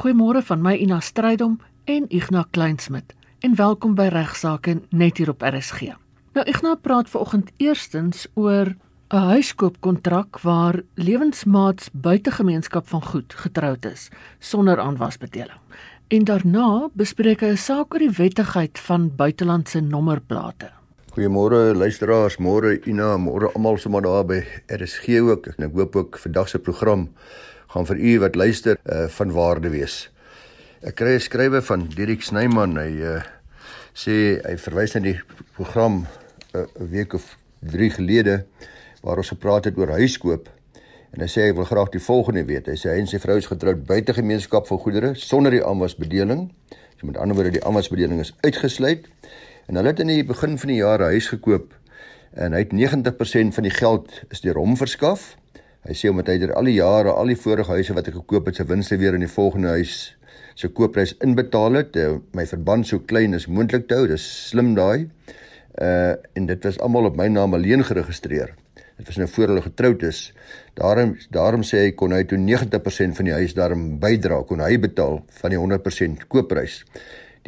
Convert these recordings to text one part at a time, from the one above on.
Goeiemôre van my Ina Strydom en Ignas Kleinsmid en welkom by Regsake net hier op RSG. Nou Ignas praat vanoggend eerstens oor 'n huiskoopkontrak waar lewensmaats buite gemeenskap van goed getroud is sonder aanwasbedeling. En daarna bespreek hy 'n saak oor die wettigheid van buitelandse nommerplate. Goeiemôre luisteraars, môre Ina, môre almal sommer daar by RSG ook. Ek hoop ook vandag se program gaan vir u wat luister uh, van waarde wees. Ek kry 'n skrywe van Dirk Snyman. Hy uh, sê hy verwys na die program eh, 'n uh, week of 3 gelede waar ons gepraat het oor huiskoop. En hy sê hy wil graag die volgende weet. Hy sê hy en sy vrou is getroud buite gemeenskap van goedere sonder die aanwasbedeling. So met ander woorde die aanwasbedeling is uitgesluit. En hulle het in die begin van die jaar 'n huis gekoop en hy het 90% van die geld is deur hom verskaf. Hy sê omdat hy deur al die jare al die vorige huise wat hy gekoop het se winste weer in die volgende huis se koopprys inbetaal het, uh, my verband so klein as moontlik te hou. Dis slim daai. Uh en dit was almal op my naam alleen geregistreer. Dit was nou voor hulle getroud is. Daarom daarom sê hy kon hy toe 90% van die huis daarom bydra, kon hy betaal van die 100% koopprys.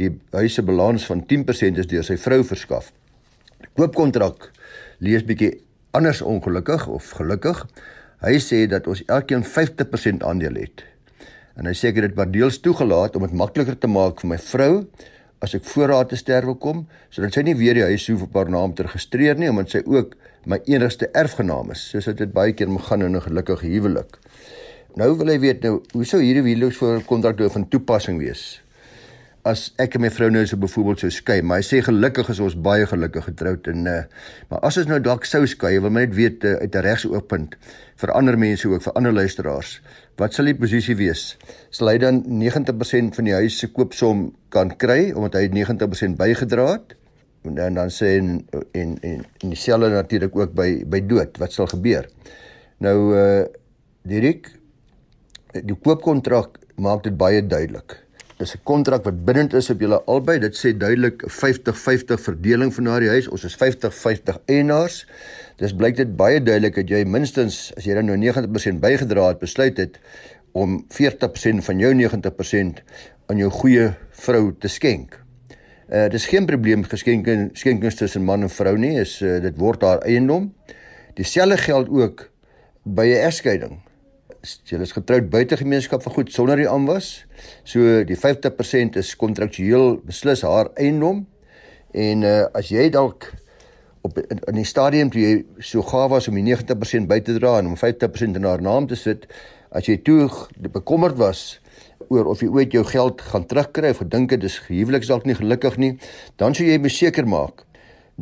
Die huis se balans van 10% is deur sy vrou verskaf. Die koopkontrak lees bietjie anders ongelukkig of gelukkig. Hy sê dat ons elkeen 50% aandeel het. En hy sê ek het dit maar deels toegelaat om dit makliker te maak vir my vrou as ek voorraad te sterwe kom, sodat sy nie weer die huis hoef op haar naam te registreer nie, omdat sy ook my enigste erfgenaam is, soos dit baie keer moet gaan in 'n gelukkige huwelik. Nou wil hy weet nou, hoe sou hierdie huweliks voor kontrak deur van toepassing wees? As ek en my vrou nou so byvoorbeeld sou skei, maar hy sê gelukkig is ons baie gelukkig getroud en uh, maar as ons nou dalk sou skei, wil my net weet uh, uit 'n regse oogpunt vir ander mense ook vir ander luisteraars, wat sal die posisie wees? Sal hy dan 90% van die huis se koopsom kan kry omdat hy 90% bygedra het? En dan dan sê en en en, en dieselfde natuurlik ook by by dood, wat sal gebeur? Nou uh Dirk, die koopkontrak maak dit baie duidelik Dis 'n kontrak wat bindend is op julle albei. Dit sê duidelik 50-50 verdeling van daardie huis. Ons is 50-50 eienaars. Dis blyk dit baie duidelik dat jy minstens as jy dan nou 90% bygedra het, besluit het om 40% van jou 90% aan jou goeie vrou te skenk. Uh dis geen probleem geskenke skenkings tussen man en vrou nie. Is uh, dit word haar eiendom. Dieselfde geld ook by 'n egskeiding julle is getroud buite gemeenskap van goed sonder die aanwas. So die 50% is kontraktueel beslis haar eiendom. En uh, as jy dalk op in, in die stadium toe jy so gaaf was om die 90% by te dra en om 50% in haar naam te sit, as jy toe bekommerd was oor of jy ooit jou geld gaan terugkry of gedink het dis huweliks dalk nie gelukkig nie, dan sou jy beseker maak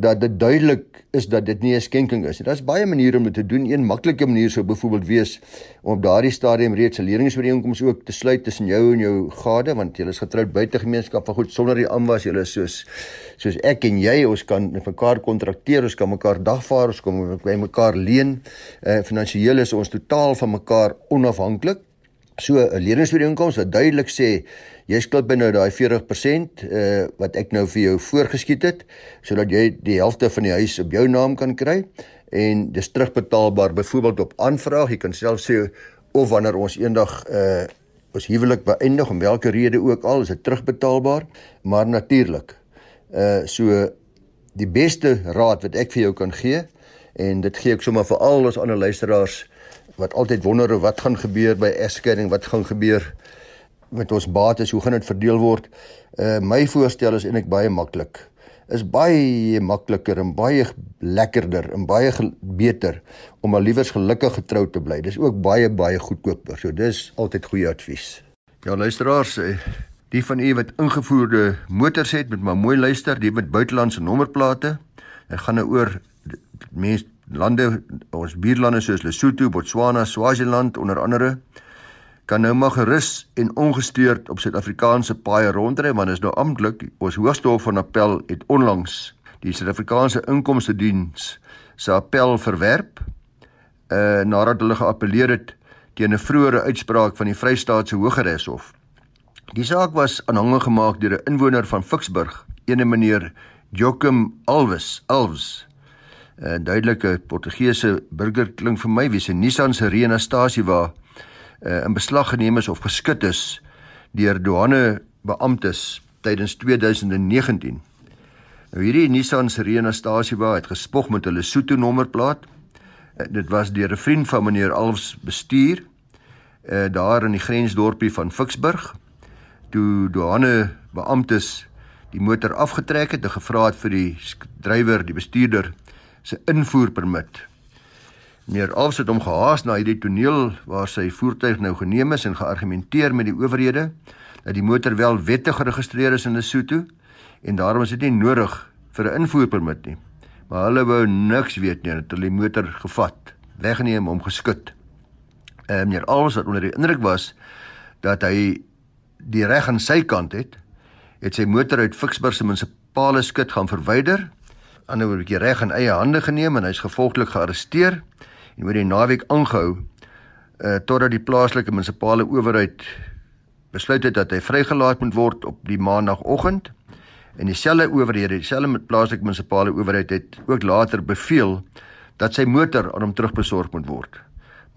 dat dit duidelik is dat dit nie 'n skenking is nie. Daar's baie maniere om dit te doen. Een maklike manier sou byvoorbeeld wees om op daardie stadium reeds 'n leningsooreenkoms ook te sluit tussen jou en jou gade want julle is getroud buite gemeenskap van goed sonder die aanwas. Julle soos soos ek en jy, ons kan mekaar kontrakteer, ons kan mekaar dagvaar, ons kom by mekaar leen. Eh uh, finansiëel is ons totaal van mekaar onafhanklik. So 'n leningsooreenkoms wat duidelik sê jy skuld by nou daai 40% uh eh, wat ek nou vir jou voorgeskiet het sodat jy die helfte van die huis op jou naam kan kry. En dis terugbetaalbaar byvoorbeeld op aanvraag. Jy kan self sê of wanneer ons eendag uh ons huwelik beëindig om watter rede ook al is dit terugbetaalbaar maar natuurlik. Uh so die beste raad wat ek vir jou kan gee en dit gee ek sommer vir al ons ander luisteraars wat altyd wonder wat gaan gebeur by egskeiding wat gaan gebeur met ons bates, hoe gaan dit verdeel word? Uh my voorstel is eintlik baie maklik. Is baie makliker en baie lekkerder en baie beter om al liewers gelukkig getroud te bly. Dis ook baie baie goedkoper. So dis altyd goeie advies. Ja luisteraars, eh, die van u wat ingevoerde motors het, moet maar mooi luister, die met buitelandse nommerplate. Dit gaan nou oor mense lande ons buurlande soos Lesotho, Botswana, Swaziland onder andere kan nou maar gerus en ongestoord op Suid-Afrikaanse paaie rondry want is nou amptelik ons hoogste hof van appel het onlangs die Suid-Afrikaanse inkomste diens se appel verwerp uh nadat hulle geappeleer het teen 'n vroeëre uitspraak van die Vrystaatse Hooggeregshof. Die saak was aanhange gemaak deur 'n inwoner van Ficksburg, ene meneer Joachim Alves, Alves. 'n duidelike Portugese burger klink vir my wie se Nissan Serena stasie waar uh, in beslag geneem is of geskit is deur douane beamptes tydens 2019. Nou hierdie Nissan Serena Stasiewa het gespog met hulle Lesotho nommerplaat. Uh, dit was deur 'n vriend van meneer Alfs bestuur uh, daar in die grensdorpie van Ficksburg. Toe douane beamptes die motor afgetrek het en gevra het vir die drywer, die bestuurder se invoerpermit. Meneer Alfs het hom gehaas na hierdie toneel waar sy voertuig nou geneem is en geargumenteer met die owerhede dat die motor wel wettig geregistreer is in Lesotho en daarom is dit nie nodig vir 'n invoerpermit nie. Maar hulle wou niks weet nie, het hulle die motor gevat, weggeneem om geskut. En uh, meneer Alfs wat onder die indruk was dat hy die reg aan sy kant het, het sy motor uit Ficksburg se munisipale skut gaan verwyder ander woorde 'n bietjie reg in eie hande geneem en hy's gevolglik gearresteer en word die naweek aangehou uh totdat die plaaslike munisipale owerheid besluit het dat hy vrygelaat moet word op die maandagooggend en dieselfde owerhede dieselfde met plaaslike munisipale owerheid het ook later beveel dat sy motor aan hom terugbesorg moet word.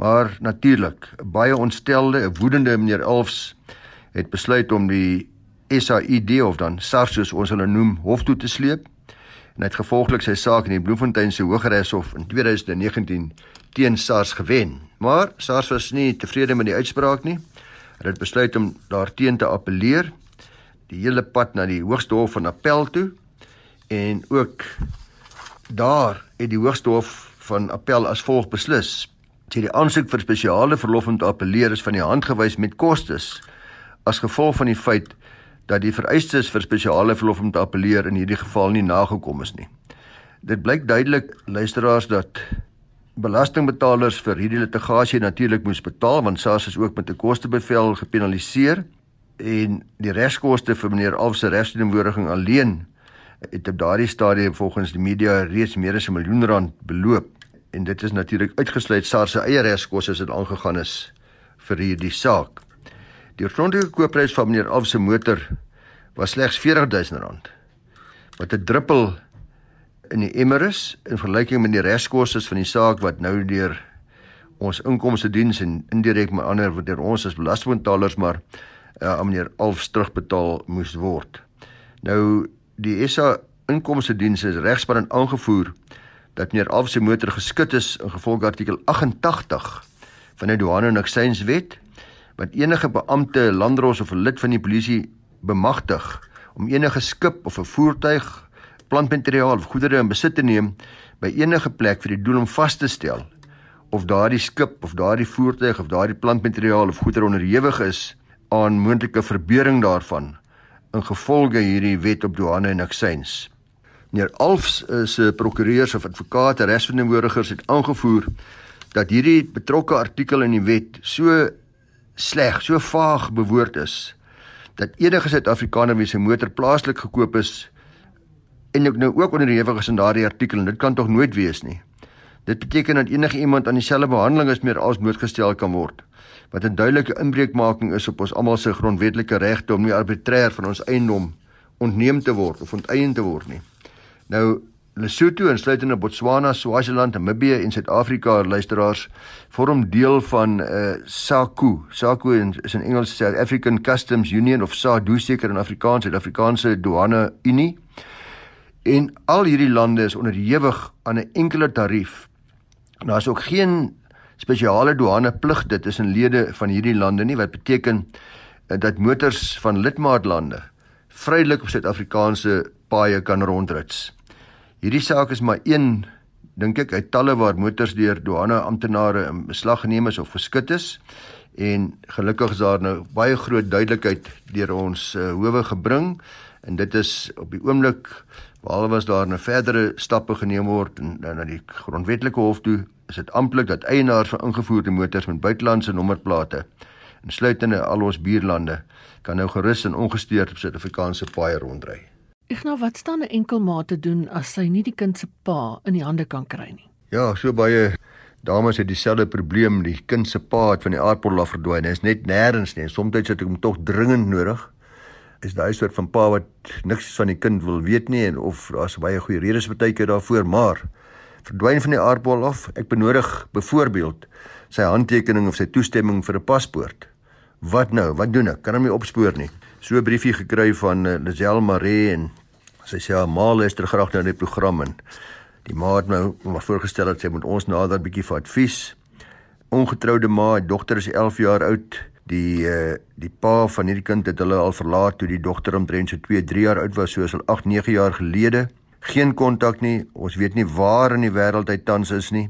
Maar natuurlik baie ontstelde 'n woedende meneer Elfs het besluit om die SAID of dan SARS soos ons hulle noem hof toe te sleep en hy het gevolglik sy saak in die Bloemfontein se Hooggeregshof in 2019 teen SARS gewen. Maar SARS was nie tevrede met die uitspraak nie. Hulle het besluit om daarteen te appeleer die hele pad na die Hoogste Hof van Appel toe en ook daar het die Hoogste Hof van Appel as volg beslis: "Sy die aansoek vir spesiale verlof om te appeleer is van die hand gewys met kostes as gevolg van die feit dat die vereistes vir spesiale verlof om te appeleer in hierdie geval nie nagekom is nie. Dit blyk duidelik luisteraars dat belastingbetalers vir hierdie litigasie natuurlik moes betaal want SARS is ook met 'n kostebevel gepenaliseer en die regskoste vir meneer Alf se regsdienwoordiging alleen het op daardie stadium volgens die media reeds meer as 'n miljoen rand beloop en dit is natuurlik uitgesluit SARS se eie regskoste as dit aangegaan is vir hierdie saak. Die oorspronklike koopprys van meneer Alf se motor was slegs R40000. Wat 'n druppel in die emmer is in vergelyking met die reskoste van die saak wat nou deur ons inkomste diens en indirek met ander wat deur ons as belastingbetalers maar uh, aan meneer Alf terugbetaal moes word. Nou die SA inkomste diens is regspan aangevoer dat meneer Alf se motor geskit is in gevolg artikel 88 van die douane en aksieswet wat enige beampte, landdros of 'n lid van die polisie bemagtig om enige skip of 'n voertuig, plantmateriaal of goedere in besit te neem by enige plek vir die doel om vas te stel of daardie skip of daardie voertuig of daardie plantmateriaal of goedere onderhewig is aan moontlike verbeuring daarvan in gevolge hierdie wet op douane en aksies. Meneer Alfs is 'n prokureur of advokaat, regsverteenwoordigers het aangevoer dat hierdie betrokke artikel in die wet so sleg, so vaag bewoord is dat enige Suid-Afrikaner wie sy motor plaaslik gekoop is en ook nou ook onderhewig is aan daardie artikel en dit kan tog nooit wees nie. Dit beteken dat enige iemand aan dieselfde behandeling as meer als blootgestel kan word wat 'n duidelike inbreukmaking is op ons almal se grondwetlike regte om nie arbitrêr van ons eiendom ontneem te word of onteien te word nie. Nou Lesotho insluitende Botswana, Swaziland, Namibië en Suid-Afrika luisteraars vorm deel van uh SACU. SACU is in Engels South African Customs Union of SADU seker in Afrikaans, Suid-Afrikaanse Douane Unie. En al hierdie lande is onderhewig aan 'n enkele tarief. Daar is ook geen spesiale douane pligte tussen lede van hierdie lande nie wat beteken uh, dat motors van lidmaatlande vrylik op Suid-Afrikaanse paaie kan rondrit. Hierdie saak is maar een dink ek uit talle waar motors deur douane amptenare in beslag geneem is of geskit is en gelukkig is daar nou baie groot duidelikheid deur ons uh, howe gebring en dit is op die oomblik behalwe was daar 'n nou verdere stappe geneem word en nou na die grondwetlike hof toe is dit amptelik dat eienaars van ingevoerde motors met buitelandse nommerplate insluitende al ons buurlande kan nou gerus en ongestoord op Suid-Afrikaanse paaie rondry. Ek nou wat staan 'n enkel ma te doen as sy nie die kind se pa in die hande kan kry nie. Ja, so baie dames het dieselfde probleem, die kind se pa het van die aardbol af verdwyn. Hy is net nêrens nie. Soms het ek hom tog dringend nodig. Is daai soort van pa wat niks van die kind wil weet nie en of daar's baie goeie redes partykeer daarvoor, maar verdwyn van die aardbol af. Ek benodig byvoorbeeld sy handtekening of sy toestemming vir 'n paspoort Wat nou? Wat doen ek? Kan hom nie opspoor nie. So 'n briefie gekry van uh, Lisel Maree en sy sê haar ma luister graag na die program en die ma het my maar voorgestel dat sy moet ons nader 'n bietjie vir advies. Ongetroude ma, dogter is 11 jaar oud. Die uh, die pa van hierdie kind het hulle al verlaat toe die dogter omtrent so 2, 3 jaar oud was, soos al 8, 9 jaar gelede. Geen kontak nie. Ons weet nie waar in die wêreld hy tans is nie.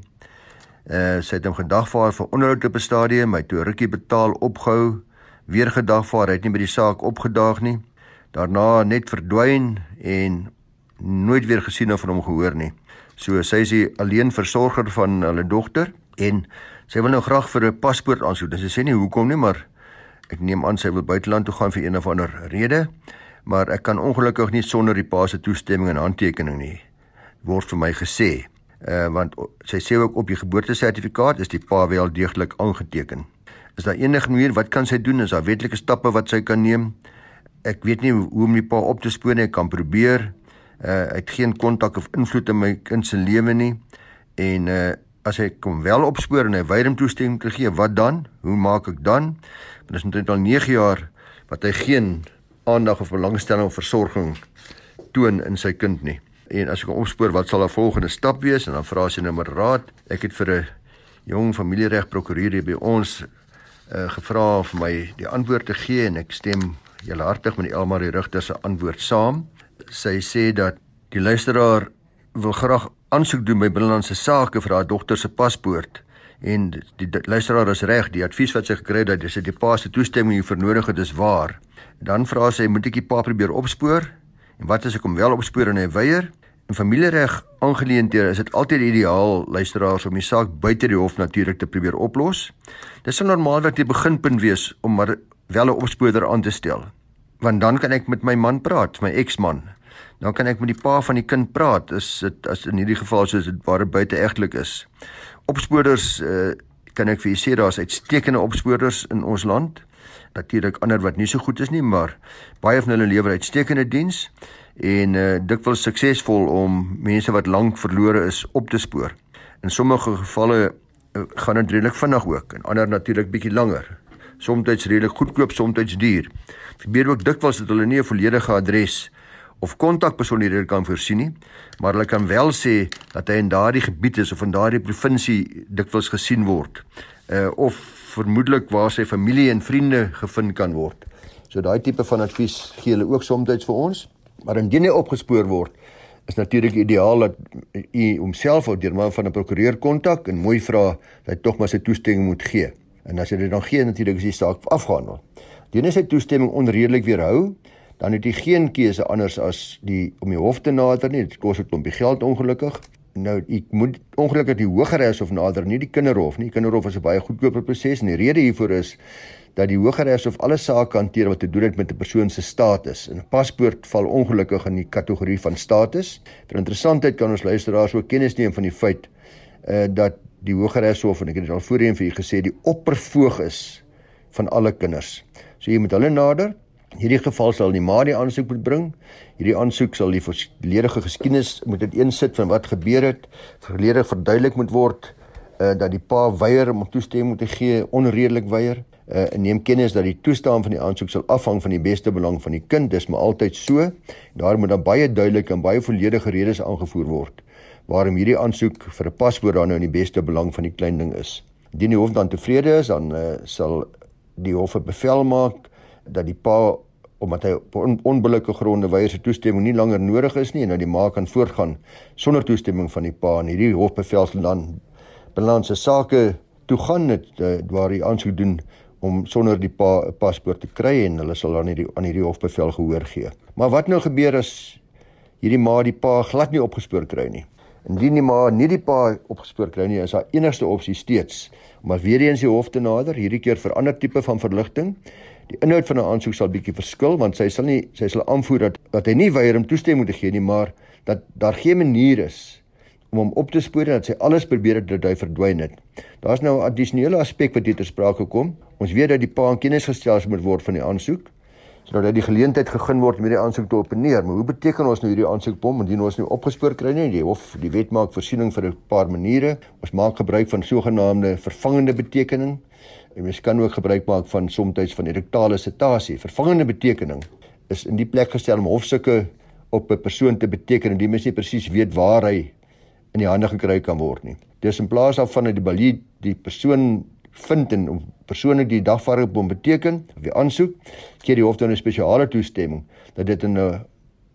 Uh sy het hom gedagvaar vir onderhoud op 'n stadium, hy toe rukkie betaal opgehou, weer gedagvaar, hy het nie by die saak opgedaag nie. Daarna net verdwyn en nooit weer gesien of van hom gehoor nie. So sy is die alleen versorger van hulle dogter en sy wil nou graag vir 'n paspoort aansoek. Dis sy sê nie hoekom nie, maar ek neem aan sy wil buiteland toe gaan vir een of ander rede, maar ek kan ongelukkig nie sonder die pa se toestemming en handtekening nie. Word vir my gesê uh, want sy sê ook op die geboortesertifikaat is die pa wel deeglik aangeteken. Is daar enige manier wat kan sy doen? Is daar wetlike stappe wat sy kan neem? Ek weet nie hoe om die pa op te spoor nie. Ek kan probeer. Uh hy het geen kontak of invloed in my kind se lewe nie. En uh as hy kom wel opspoor en hy weier om toestemming te gee, wat dan? Hoe maak ek dan? Want dit is net al 9 jaar wat hy geen aandag of belangstelling of versorging toon in sy kind nie en as ek opspoor wat sal 'n volgende stap wees en dan vra sy nou maar raad. Ek het vir 'n jong familiereg prokureur hier by ons uh, gevra vir my die antwoord te gee en ek stem julle hartig met die Elmarie Rigter se antwoord saam. Sy sê dat die luisteraar wil graag aansoek doen by binnelandse sake vir haar dogter se paspoort en die, die luisteraar is reg die advies wat sy gekry het dis die pa se toestemming hier vir nodig het is waar. Dan vra sy moet ek die pa probeer opspoor En wat as ek hom wel opspoor en hy weier? In familiereg aangeleenthede is dit altyd ideaal luisteraars om die saak buite die hof natuurlik te probeer oplos. Dis 'n normaalweg die beginpunt wees om maar wel 'n opspoorder aan te stel. Want dan kan ek met my man praat, my eksman. Dan kan ek met die pa van die kind praat. Is dit as in hierdie geval soos dit dit buite egtelik is. Opspoorders uh, kan ek vir u sê daar's uitstekende opspoorders in ons land natuurlik ander wat nie so goed is nie, maar baie van hulle lewer uitstekende diens en uh, dikwels suksesvol om mense wat lank verlore is op te spoor. In sommige gevalle uh, gaan dit redelik vinnig ook en ander natuurlik bietjie langer. Somstyds redelik goedkoop, somstyds duur. Gebeur ook dikwels dat hulle nie 'n volledige adres of kontakpersoon kan voorsien nie, maar hulle kan wel sê dat hy in daardie gebied is of in daardie provinsie dikwels gesien word. Uh of vermoedelik waar sy familie en vriende gevind kan word. So daai tipe van advies gee hulle ook soms vir ons, maar indien hy opgespoor word, is natuurlik ideaal dat u homself of deur middel van 'n prokureur kontak en mooi vra dat hy tog maar sy toestemming moet gee. En as hy dit dan gee, natuurlik is die saak afgehandel. Indien hy sy toestemming onredelik weerhou, dan het hy geen keuse anders as die om die hof te nader nie. Dit kos 'n klompie geld ongelukkig nou ek moet ongelukkig die Hogeregs hof nader nie die Kinderhof nie. Kinderhof is 'n baie goedkoper proses en die rede hiervoor is dat die Hogeregs hof alle sake hanteer wat te doen het met 'n persoon se status. 'n paspoort val ongelukkig in die kategorie van status. Vir interessantheid kan ons luisteraars ook kennis neem van die feit uh dat die Hogeregs hof en ek het al voorheen vir u gesê die oppervoog is van alle kinders. So jy moet hulle nader hierdie geval sal die ma die aansoek moet bring. Hierdie aansoek sal die volledige geskiedenis moet dit insit van wat gebeur het, verlede verduidelik moet word uh dat die pa weier om toestemming te gee, onredelik weier. Uh neem kennis dat die toestaan van die aansoek sal afhang van die beste belang van die kind. Dis maar altyd so. Daar moet dan baie duidelik en baie volledige redes aangevoer word waarom hierdie aansoek vir 'n paspoort dan nou in die beste belang van die klein ding is. Indien die hof dan tevrede is, dan uh, sal die hof 'n bevel maak dat die pa omdat hy op on onbillike gronde weier sy toestemming nie langer nodig is nie en dat die ma kan voortgaan sonder toestemming van die pa en hierdie hofbevel sal dan balanse sake toe gaan dit uh, waar hy aansoek doen om sonder die pa paspoort te kry en hulle sal dan hierdie aan hierdie hofbevel gehoor gee. Maar wat nou gebeur as hierdie ma die pa glad nie opgespoor kry nie? Indien die ma nie die pa opgespoor kry nie, is haar enigste opsie steeds om weer eens die hof te nader, hierdie keer vir ander tipe van verligting Die inhoud van 'n aansoek sal bietjie verskil want sy sal nie sy sal aanvoer dat dat hy nie weier om toestemming te gee nie, maar dat daar geen manier is om hom op te spoor dat sy alles probeer het dat hy verdwyn het. Daar's nou 'n addisionele aspek wat hier ter sprake kom. Ons weet dat die pa in kennis gestel moet word van die aansoek sodat dit die geleentheid gegee word om hierdie aansoek te openeer. Maar hoe beteken ons nou hierdie aansoekbom indien ons nou opgespoor kry nie? Die hof, die wet maak voorsiening vir 'n paar maniere. Ons maak gebruik van sogenaamde vervangende betekening. En mens kan ook gebruik maak van soms van erektale citasie. Vervangende betekening is in die plek gestel om hofsukke op 'n persoon te beteken en die mens nie presies weet waar hy in die hande gekry kan word nie. Dis in plaas daarvan dat die balie die persoon vind en om persoonlik die dagvaarding beteken of die aansoek gee die hof dan 'n spesiale toestemming dat dit in 'n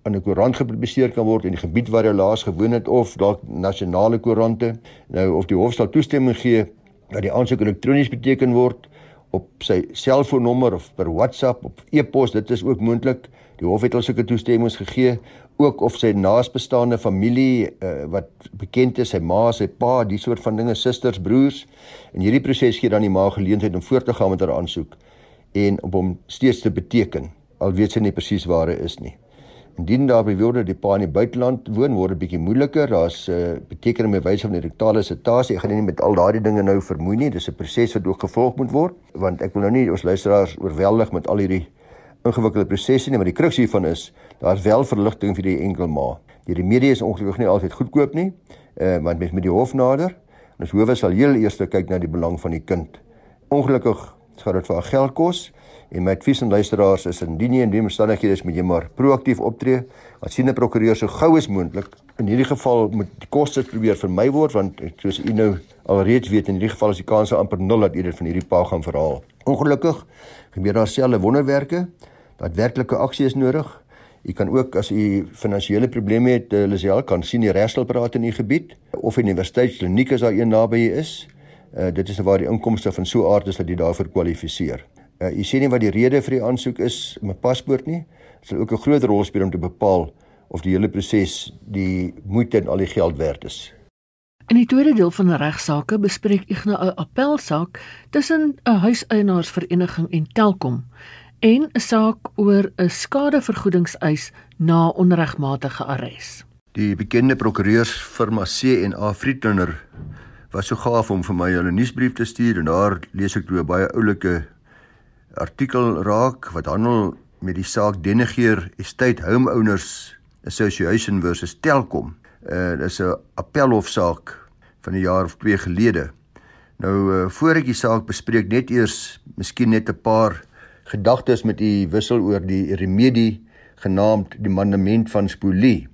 in 'n koerant gepubliseer kan word in die gebied waar jy laas gewoon het of dalk nasionale koerante nou of die hof sal toestemming gee dat die aansoek elektronies beteken word op sy selfoonnommer of per WhatsApp of e-pos dit is ook moontlik die hof het al sulke toestemmings gegee ook of sy naasbestaande familie uh, wat bekend is, sy ma, sy pa, die soort van dinge, susters, broers. En hierdie proses gee dan die ma geleentheid om voort te gaan met haar aansoek en om hom steeds te beteken al weet sy nie presies waar hy is nie. Indien daar beweerde die pa in die buiteland woon, word dit bietjie moeiliker. Daar's 'n uh, betekening met wyse van die rektale sitasie. Ek gaan nie met al daardie dinge nou vermoei nie. Dis 'n proses wat ook gevolg moet word, want ek wil nou nie ons luisteraars oorweldig met al hierdie ingewikkelde prosesse nie, maar die kruks hiervan is daar's wel verligting vir die enkel ma. Die remedie is ongelukkig nie altyd goedkoop nie, uh, want mens met die hof nader. En ons howe sal heel eers kyk na die belang van die kind. Ongelukkig gaan dit vir haar geld kos en my advies aan luisteraars is indien jy in die omstandighede is, moet jy maar proaktief optree. Wat sien 'n prokureur so gou as moontlik. In hierdie geval moet die koste probeer vermy word want soos u nou alreeds weet in hierdie geval is die kans amper nul dat u dit van hierdie pa gaan verhaal. Ongelukkig gebeur daar selfe wonderwerke dat werklike aksie is nodig. U kan ook as u finansiële probleme het, uh, Lisel kan sien die regstellpraat in u gebied of universiteitskliniek as daar een naby u is. Uh, dit is waar die inkomste van so aard is dat jy daarvoor kwalifiseer. Uh, u sê nie wat die rede vir die aansoek is 'n paspoort nie. Dit sal ook 'n groot rol speel om te bepaal of die hele proses die moeite en al die geld werd is. In die tweede deel van die regsaake bespreek Ignas 'n appelsaak tussen 'n huiseienaarsvereniging en Telkom en 'n saak oor 'n skadevergoedingseis na onregmatige arrest. Die bekende prokureurs firma C en A Friedlander was so gaaf om vir my hulle nuusbrief te stuur en daar lees ek toe 'n baie oulike artikel raak wat handel met die saak Denegeer Estate Homeowners Association versus Telkom. Uh dis 'n appelhofsaak van 'n jaar of 2 gelede. Nou uh, voor ek die saak bespreek net eers miskien net 'n paar gedagtes met u wissel oor die remedie genaamd die mandament van Spolie.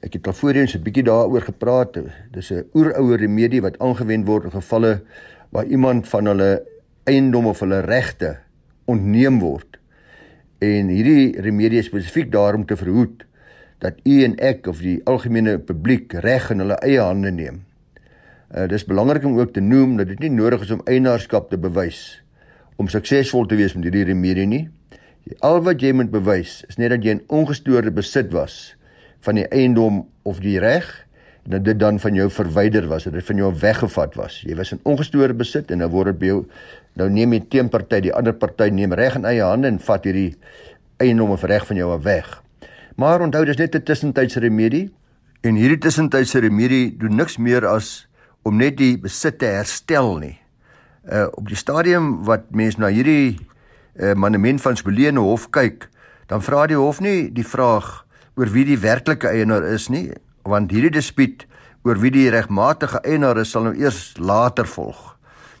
Ek het al voorheen so 'n bietjie daaroor gepraat. Dis 'n oeroue remedie wat aangewend word in gevalle waar iemand van hulle eiendom of hulle regte ontneem word. En hierdie remedie is spesifiek daarom te verhoed dat u en ek of die algemene publiek reg in hulle eie hande neem. Uh, dis belangrik om ook te noem dat dit nie nodig is om eienaarskap te bewys om suksesvol te wees met hierdie remedie nie. Al wat jy moet bewys is net dat jy in ongestoorde besit was van die eiendom of die reg en dat dit dan van jou verwyder was, dat dit van jou weggevat was. Jy was in ongestoorde besit en nou word dit by jou nou neem jy teenparty, die ander party neem reg in eie hande en vat hierdie eiendom of reg van jou weg. Maar onthou dis net 'n tussentydse remedie en hierdie tussentydse remedie doen niks meer as om net die besit te herstel nie uh op die stadium wat mense na hierdie uh monument van Spolene Hof kyk, dan vra die hof nie die vraag oor wie die werklike eienaar is nie, want hierdie dispuut oor wie die regmatige eienaar is sal nou eers later volg.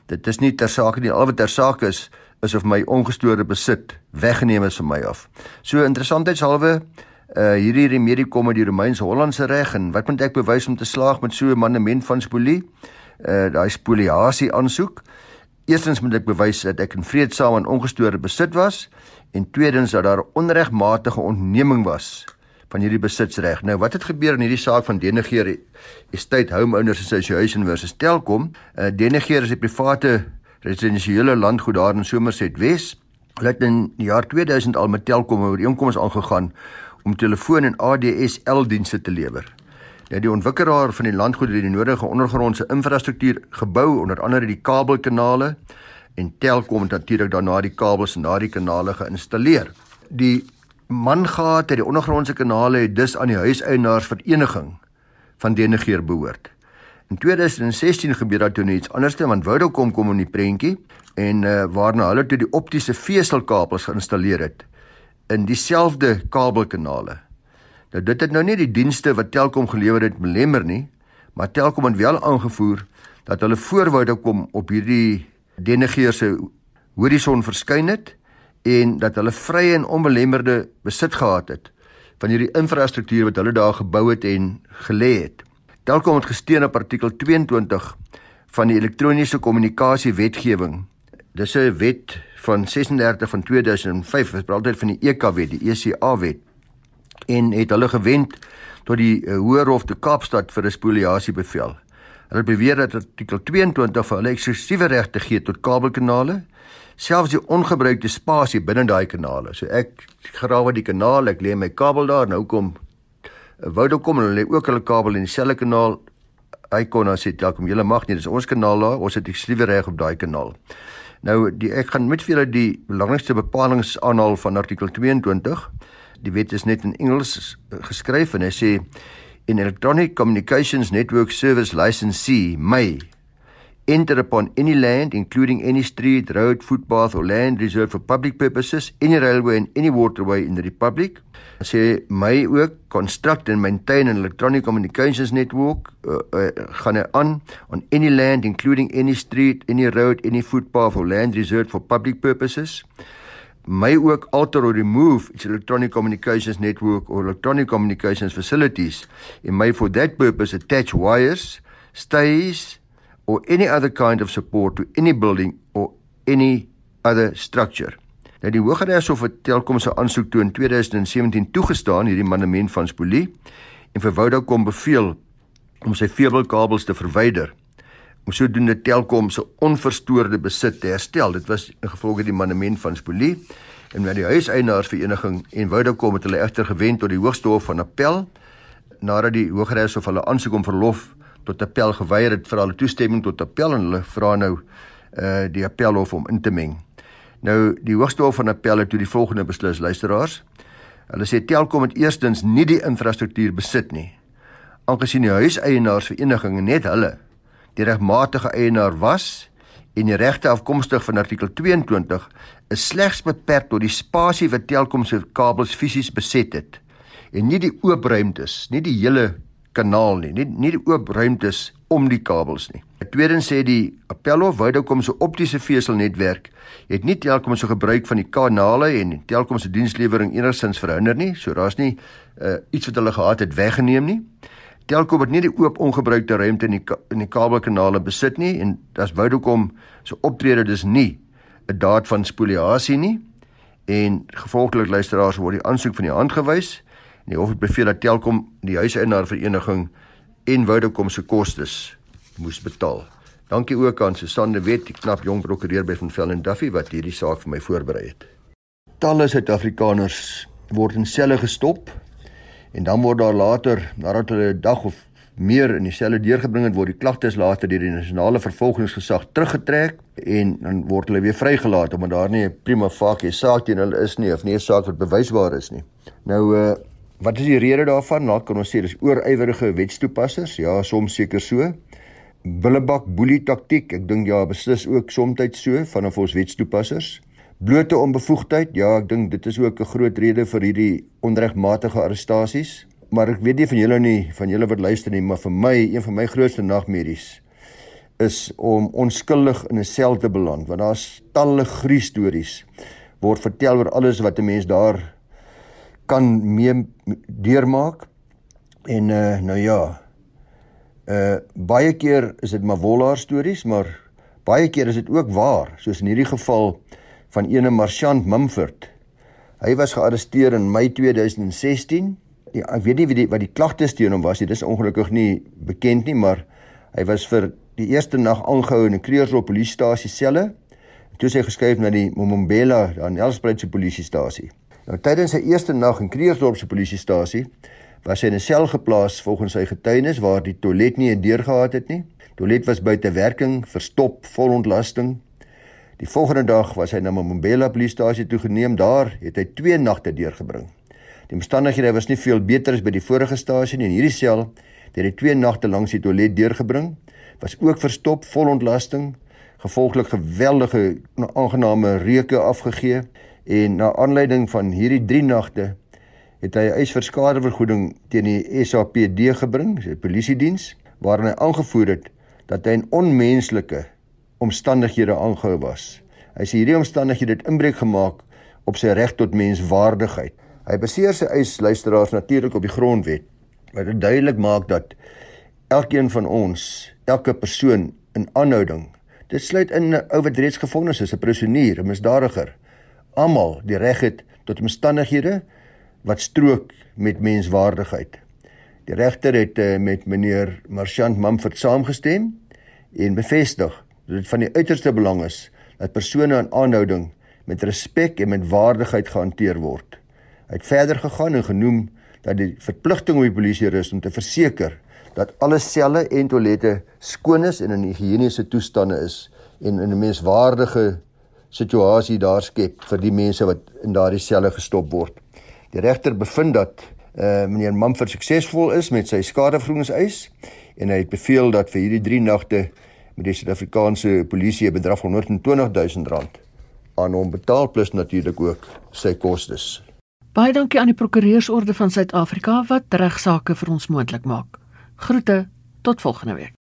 Dit is nie ter saake nie, al wat ter saake is is of my ongestoorde besit weggeneem is van my af. So interessantheidshalwe uh hierdie remedie kom uit die Romeinse Hollandse reg en wat moet ek bewys om te slaag met so 'n monument van Spolie? Uh daai spoliasie aansoek. Eerstens moet ek bewys dat ek in vredesaam en ongestoorde besit was en tweedens dat daar onregmatige ontneming was van hierdie besitsreg. Nou wat het gebeur in hierdie saak van Denegeer Estate Homeowners Association versus Telkom? Uh, Denegeer is 'n private residensiële landgoed daar in Somerset Wes. Hulle het in die jaar 2000 al met Telkom oor die inkomste aangegaan om telefoon en ADSL dienste te lewer. Ja, die ontwikkelaar van die landgoed het die nodige ondergrondse infrastruktuur gebou, onder andere die kabelkanale en Telkom het natuurlik daarna die kabels en daardie kanale geïnstalleer. Die mangate uit die ondergrondse kanale het dus aan die huiseienaarsvereniging van Denegeer behoort. In 2016 gebeur daar toe iets anders te want Vodacom kom in die prentjie en uh, waarna hulle toe die optiese veselkabels geïnstalleer het in dieselfde kabelkanale. Nou dit het nou nie die dienste wat Telkom gelewer het belemmer nie, maar Telkom het wel aangevoer dat hulle voorwoude kom op hierdie denegeer se horison verskyn het en dat hulle vrye en onbelemmerde besit gehad het van hierdie infrastruktuur wat hulle daar gebou het en gelê het. Telkom het gesteun op artikel 22 van die elektroniese kommunikasie wetgewing. Dis 'n wet van 36 van 2005, dit praat altyd van die EK-wet, die ECA wet. En het hulle gewend tot die uh, Hoër Hof te Kaapstad vir 'n spoliasiebevel. Hulle beweer dat artikel 22 vir hulle eksklusiewe regte gee tot kabelkanale, selfs die ongebruikte spasie binne daai kanale. So ek grawe die kanaal, ek lê my kabel daar, nou kom Vodacom en hulle lê ook hulle kabel in dieselfde kanaal. Hy kon dan sê Telkom, julle mag nie, dis ons kanaal daar, ons het eksklusiewe reg op daai kanaal. Nou die ek gaan met vir julle die belangrikste bepalinge aanhaal van artikel 22. Die wet is net in Engels geskryf en hy sê in electronic communications network service licensee may enter upon any land including any street, road, footpath or land reserved for public purposes, any railway and any waterway in the republic. Sê may ook construct and maintain an electronic communications network uh, uh, gaan hy aan on any land including any street, any road, any footpath or land reserved for public purposes may ook alter or remove its electronic communications network or electronic communications facilities and may for that purpose attach wires, stays or any other kind of support to any building or any other structure. Nou die Hooggeregshof het Telkom se aansoek toe in 2017 toegestaan hierdie mandement van spolie en vir Vodacom beveel om sy veebelkabels te verwyder om sodoende Telkom se onverstoorde besit te herstel. Dit was gevolge die mandement van Spolie en met die huiseienaarsvereniging en Vodacom het hulle egter gewend tot die Hoogste Hof van Appel nadat die Hooggeregshof hulle aansoek om verlof tot appel geweier het vir hulle toestemming tot appel en hulle vra nou uh die appelhof om in te meng. Nou die Hoogste Hof van Appel het toe die volgende beslis luisteraars. Hulle sê Telkom het eerstens nie die infrastruktuur besit nie. Aangesien die huiseienaarsvereniging net hulle die regmatige eienaar was en die regte afkomstig van artikel 22 is slegs beperk tot die spasie wat Telkom se kabels fisies beset het en nie die oop ruimtes, nie die hele kanaal nie, nie nie die oop ruimtes om die kabels nie. Tweedens sê die Appelhof Vodacom se optiese veselnetwerk het nie Telkom se gebruik van die kanale en Telkom se dienslewering enigsins verhinder nie, so daar's nie uh, iets wat hulle gehad het weggeneem nie. Telkom het nie die oop ongebruikte ruimte in die in die kabelkanale besit nie en as Vodacom se optrede dus nie 'n daad van spoliasie nie en gevolglik luisteraars word die aansoek van die hand gewys en die hof het beveel dat Telkom die huiseigenaar vereniging en Vodacom se kostes moes betaal. Dankie ook aan Susanne Wet, die knap jong prokureur by Van Velden Duffy wat hierdie saak vir my voorberei het. Talle Suid-Afrikaners word in selle gestop en dan word daar later nadat hulle 'n dag of meer in dieselfde deurgebring het word die klagtes later deur die nasionale vervolgingsgesag teruggetrek en dan word hulle weer vrygelaat omdat daar nie 'n prima facie saak teen hulle is nie of nie 'n saak wat bewysbaar is nie. Nou uh wat is die rede daarvan? Nou kan ons sê dis oorywerige wetstoepassers. Ja, soms seker so. Bullebak boelie taktiek. Ek dink ja, beslis ook soms so vanaf ons wetstoepassers blote onbevoegdheid. Ja, ek dink dit is ook 'n groot rede vir hierdie onregmatige arrestasies. Maar ek weet nie van julle nie, van julle wat luister nie, maar vir my, een van my grootste nagmerries is om onskuldig in 'n sel te beland, want daar's talle gruie stories word vertel oor alles wat 'n mens daar kan mee deurmaak. En uh nou ja. Uh baie keer is dit maar wollaar stories, maar baie keer is dit ook waar, soos in hierdie geval van ene Marchant Mumford. Hy was gearresteer in Mei 2016. Die, ek weet nie wie die, wat die klagtes teen hom was nie. Dis ongelukkig nie bekend nie, maar hy was vir die eerste nag aangehou in 'n Kreersdorp polisiestasie selle. Toe sy geskuif na die Momombela aan Elspruit se polisiestasie. Nou tydens sy eerste nag in Kreersdorp se polisiestasie was hy in 'n sel geplaas volgens sy getuienis waar die toilet nie 'n deur gehad het nie. Toilet was buite werking, verstop, vol ontlasting. Die volgende dag was hy na Mbombela polisiestasie toe geneem. Daar het hy 2 nagte deurgebring. Die omstandighede was nie veel beter as by die vorige stasie nie. In hierdie sel het hy 2 nagte langs die toilet deurgebring. Was ook verstop, vol ontlasting, gevolglik geweldige aangename reuke afgegee En na aanleiding van hierdie 3 nagte het hy 'n eis vir skadevergoeding teen die SAPD gebring, sy polisiediens, waarin hy aangevoer het dat hy in onmenslike omstandighede aangehou was. Hy sê hierdie omstandighede het inbreuk gemaak op sy reg tot menswaardigheid. Hy baseer sy eis luisteraars natuurlik op die grondwet wat dit duidelik maak dat elkeen van ons, elke persoon in aanhouding, dit sluit in 'n ou wat reeds gefonnis is, 'n prisonier, 'n misdadiger, almal die reg het tot omstandighede wat strook met menswaardigheid. Die regter het uh, met meneer Marchant Mumford saamgestem en bevestig dat dit van die uiterste belang is dat persone in aanhouding met respek en met waardigheid gehanteer word. Hy het verder gegaan en genoem dat die verpligting op die polisie rus om te verseker dat alle selle en toilette skoon is en in higiëniese toestande is en in 'n menswaardige situasie daar skep vir die mense wat in daardie selle gestop word. Die regter bevind dat uh, meneer Mumford suksesvol is met sy skadevergoedingseis en hy het beveel dat vir hierdie 3 nagte met die Suid-Afrikaanse polisie 'n bedrag van 120 000 rand aan hom betaal plus natuurlik ook sy kostes. Baie dankie aan die Prokureursorde van Suid-Afrika wat regsaake vir ons moontlik maak. Groete tot volgende week.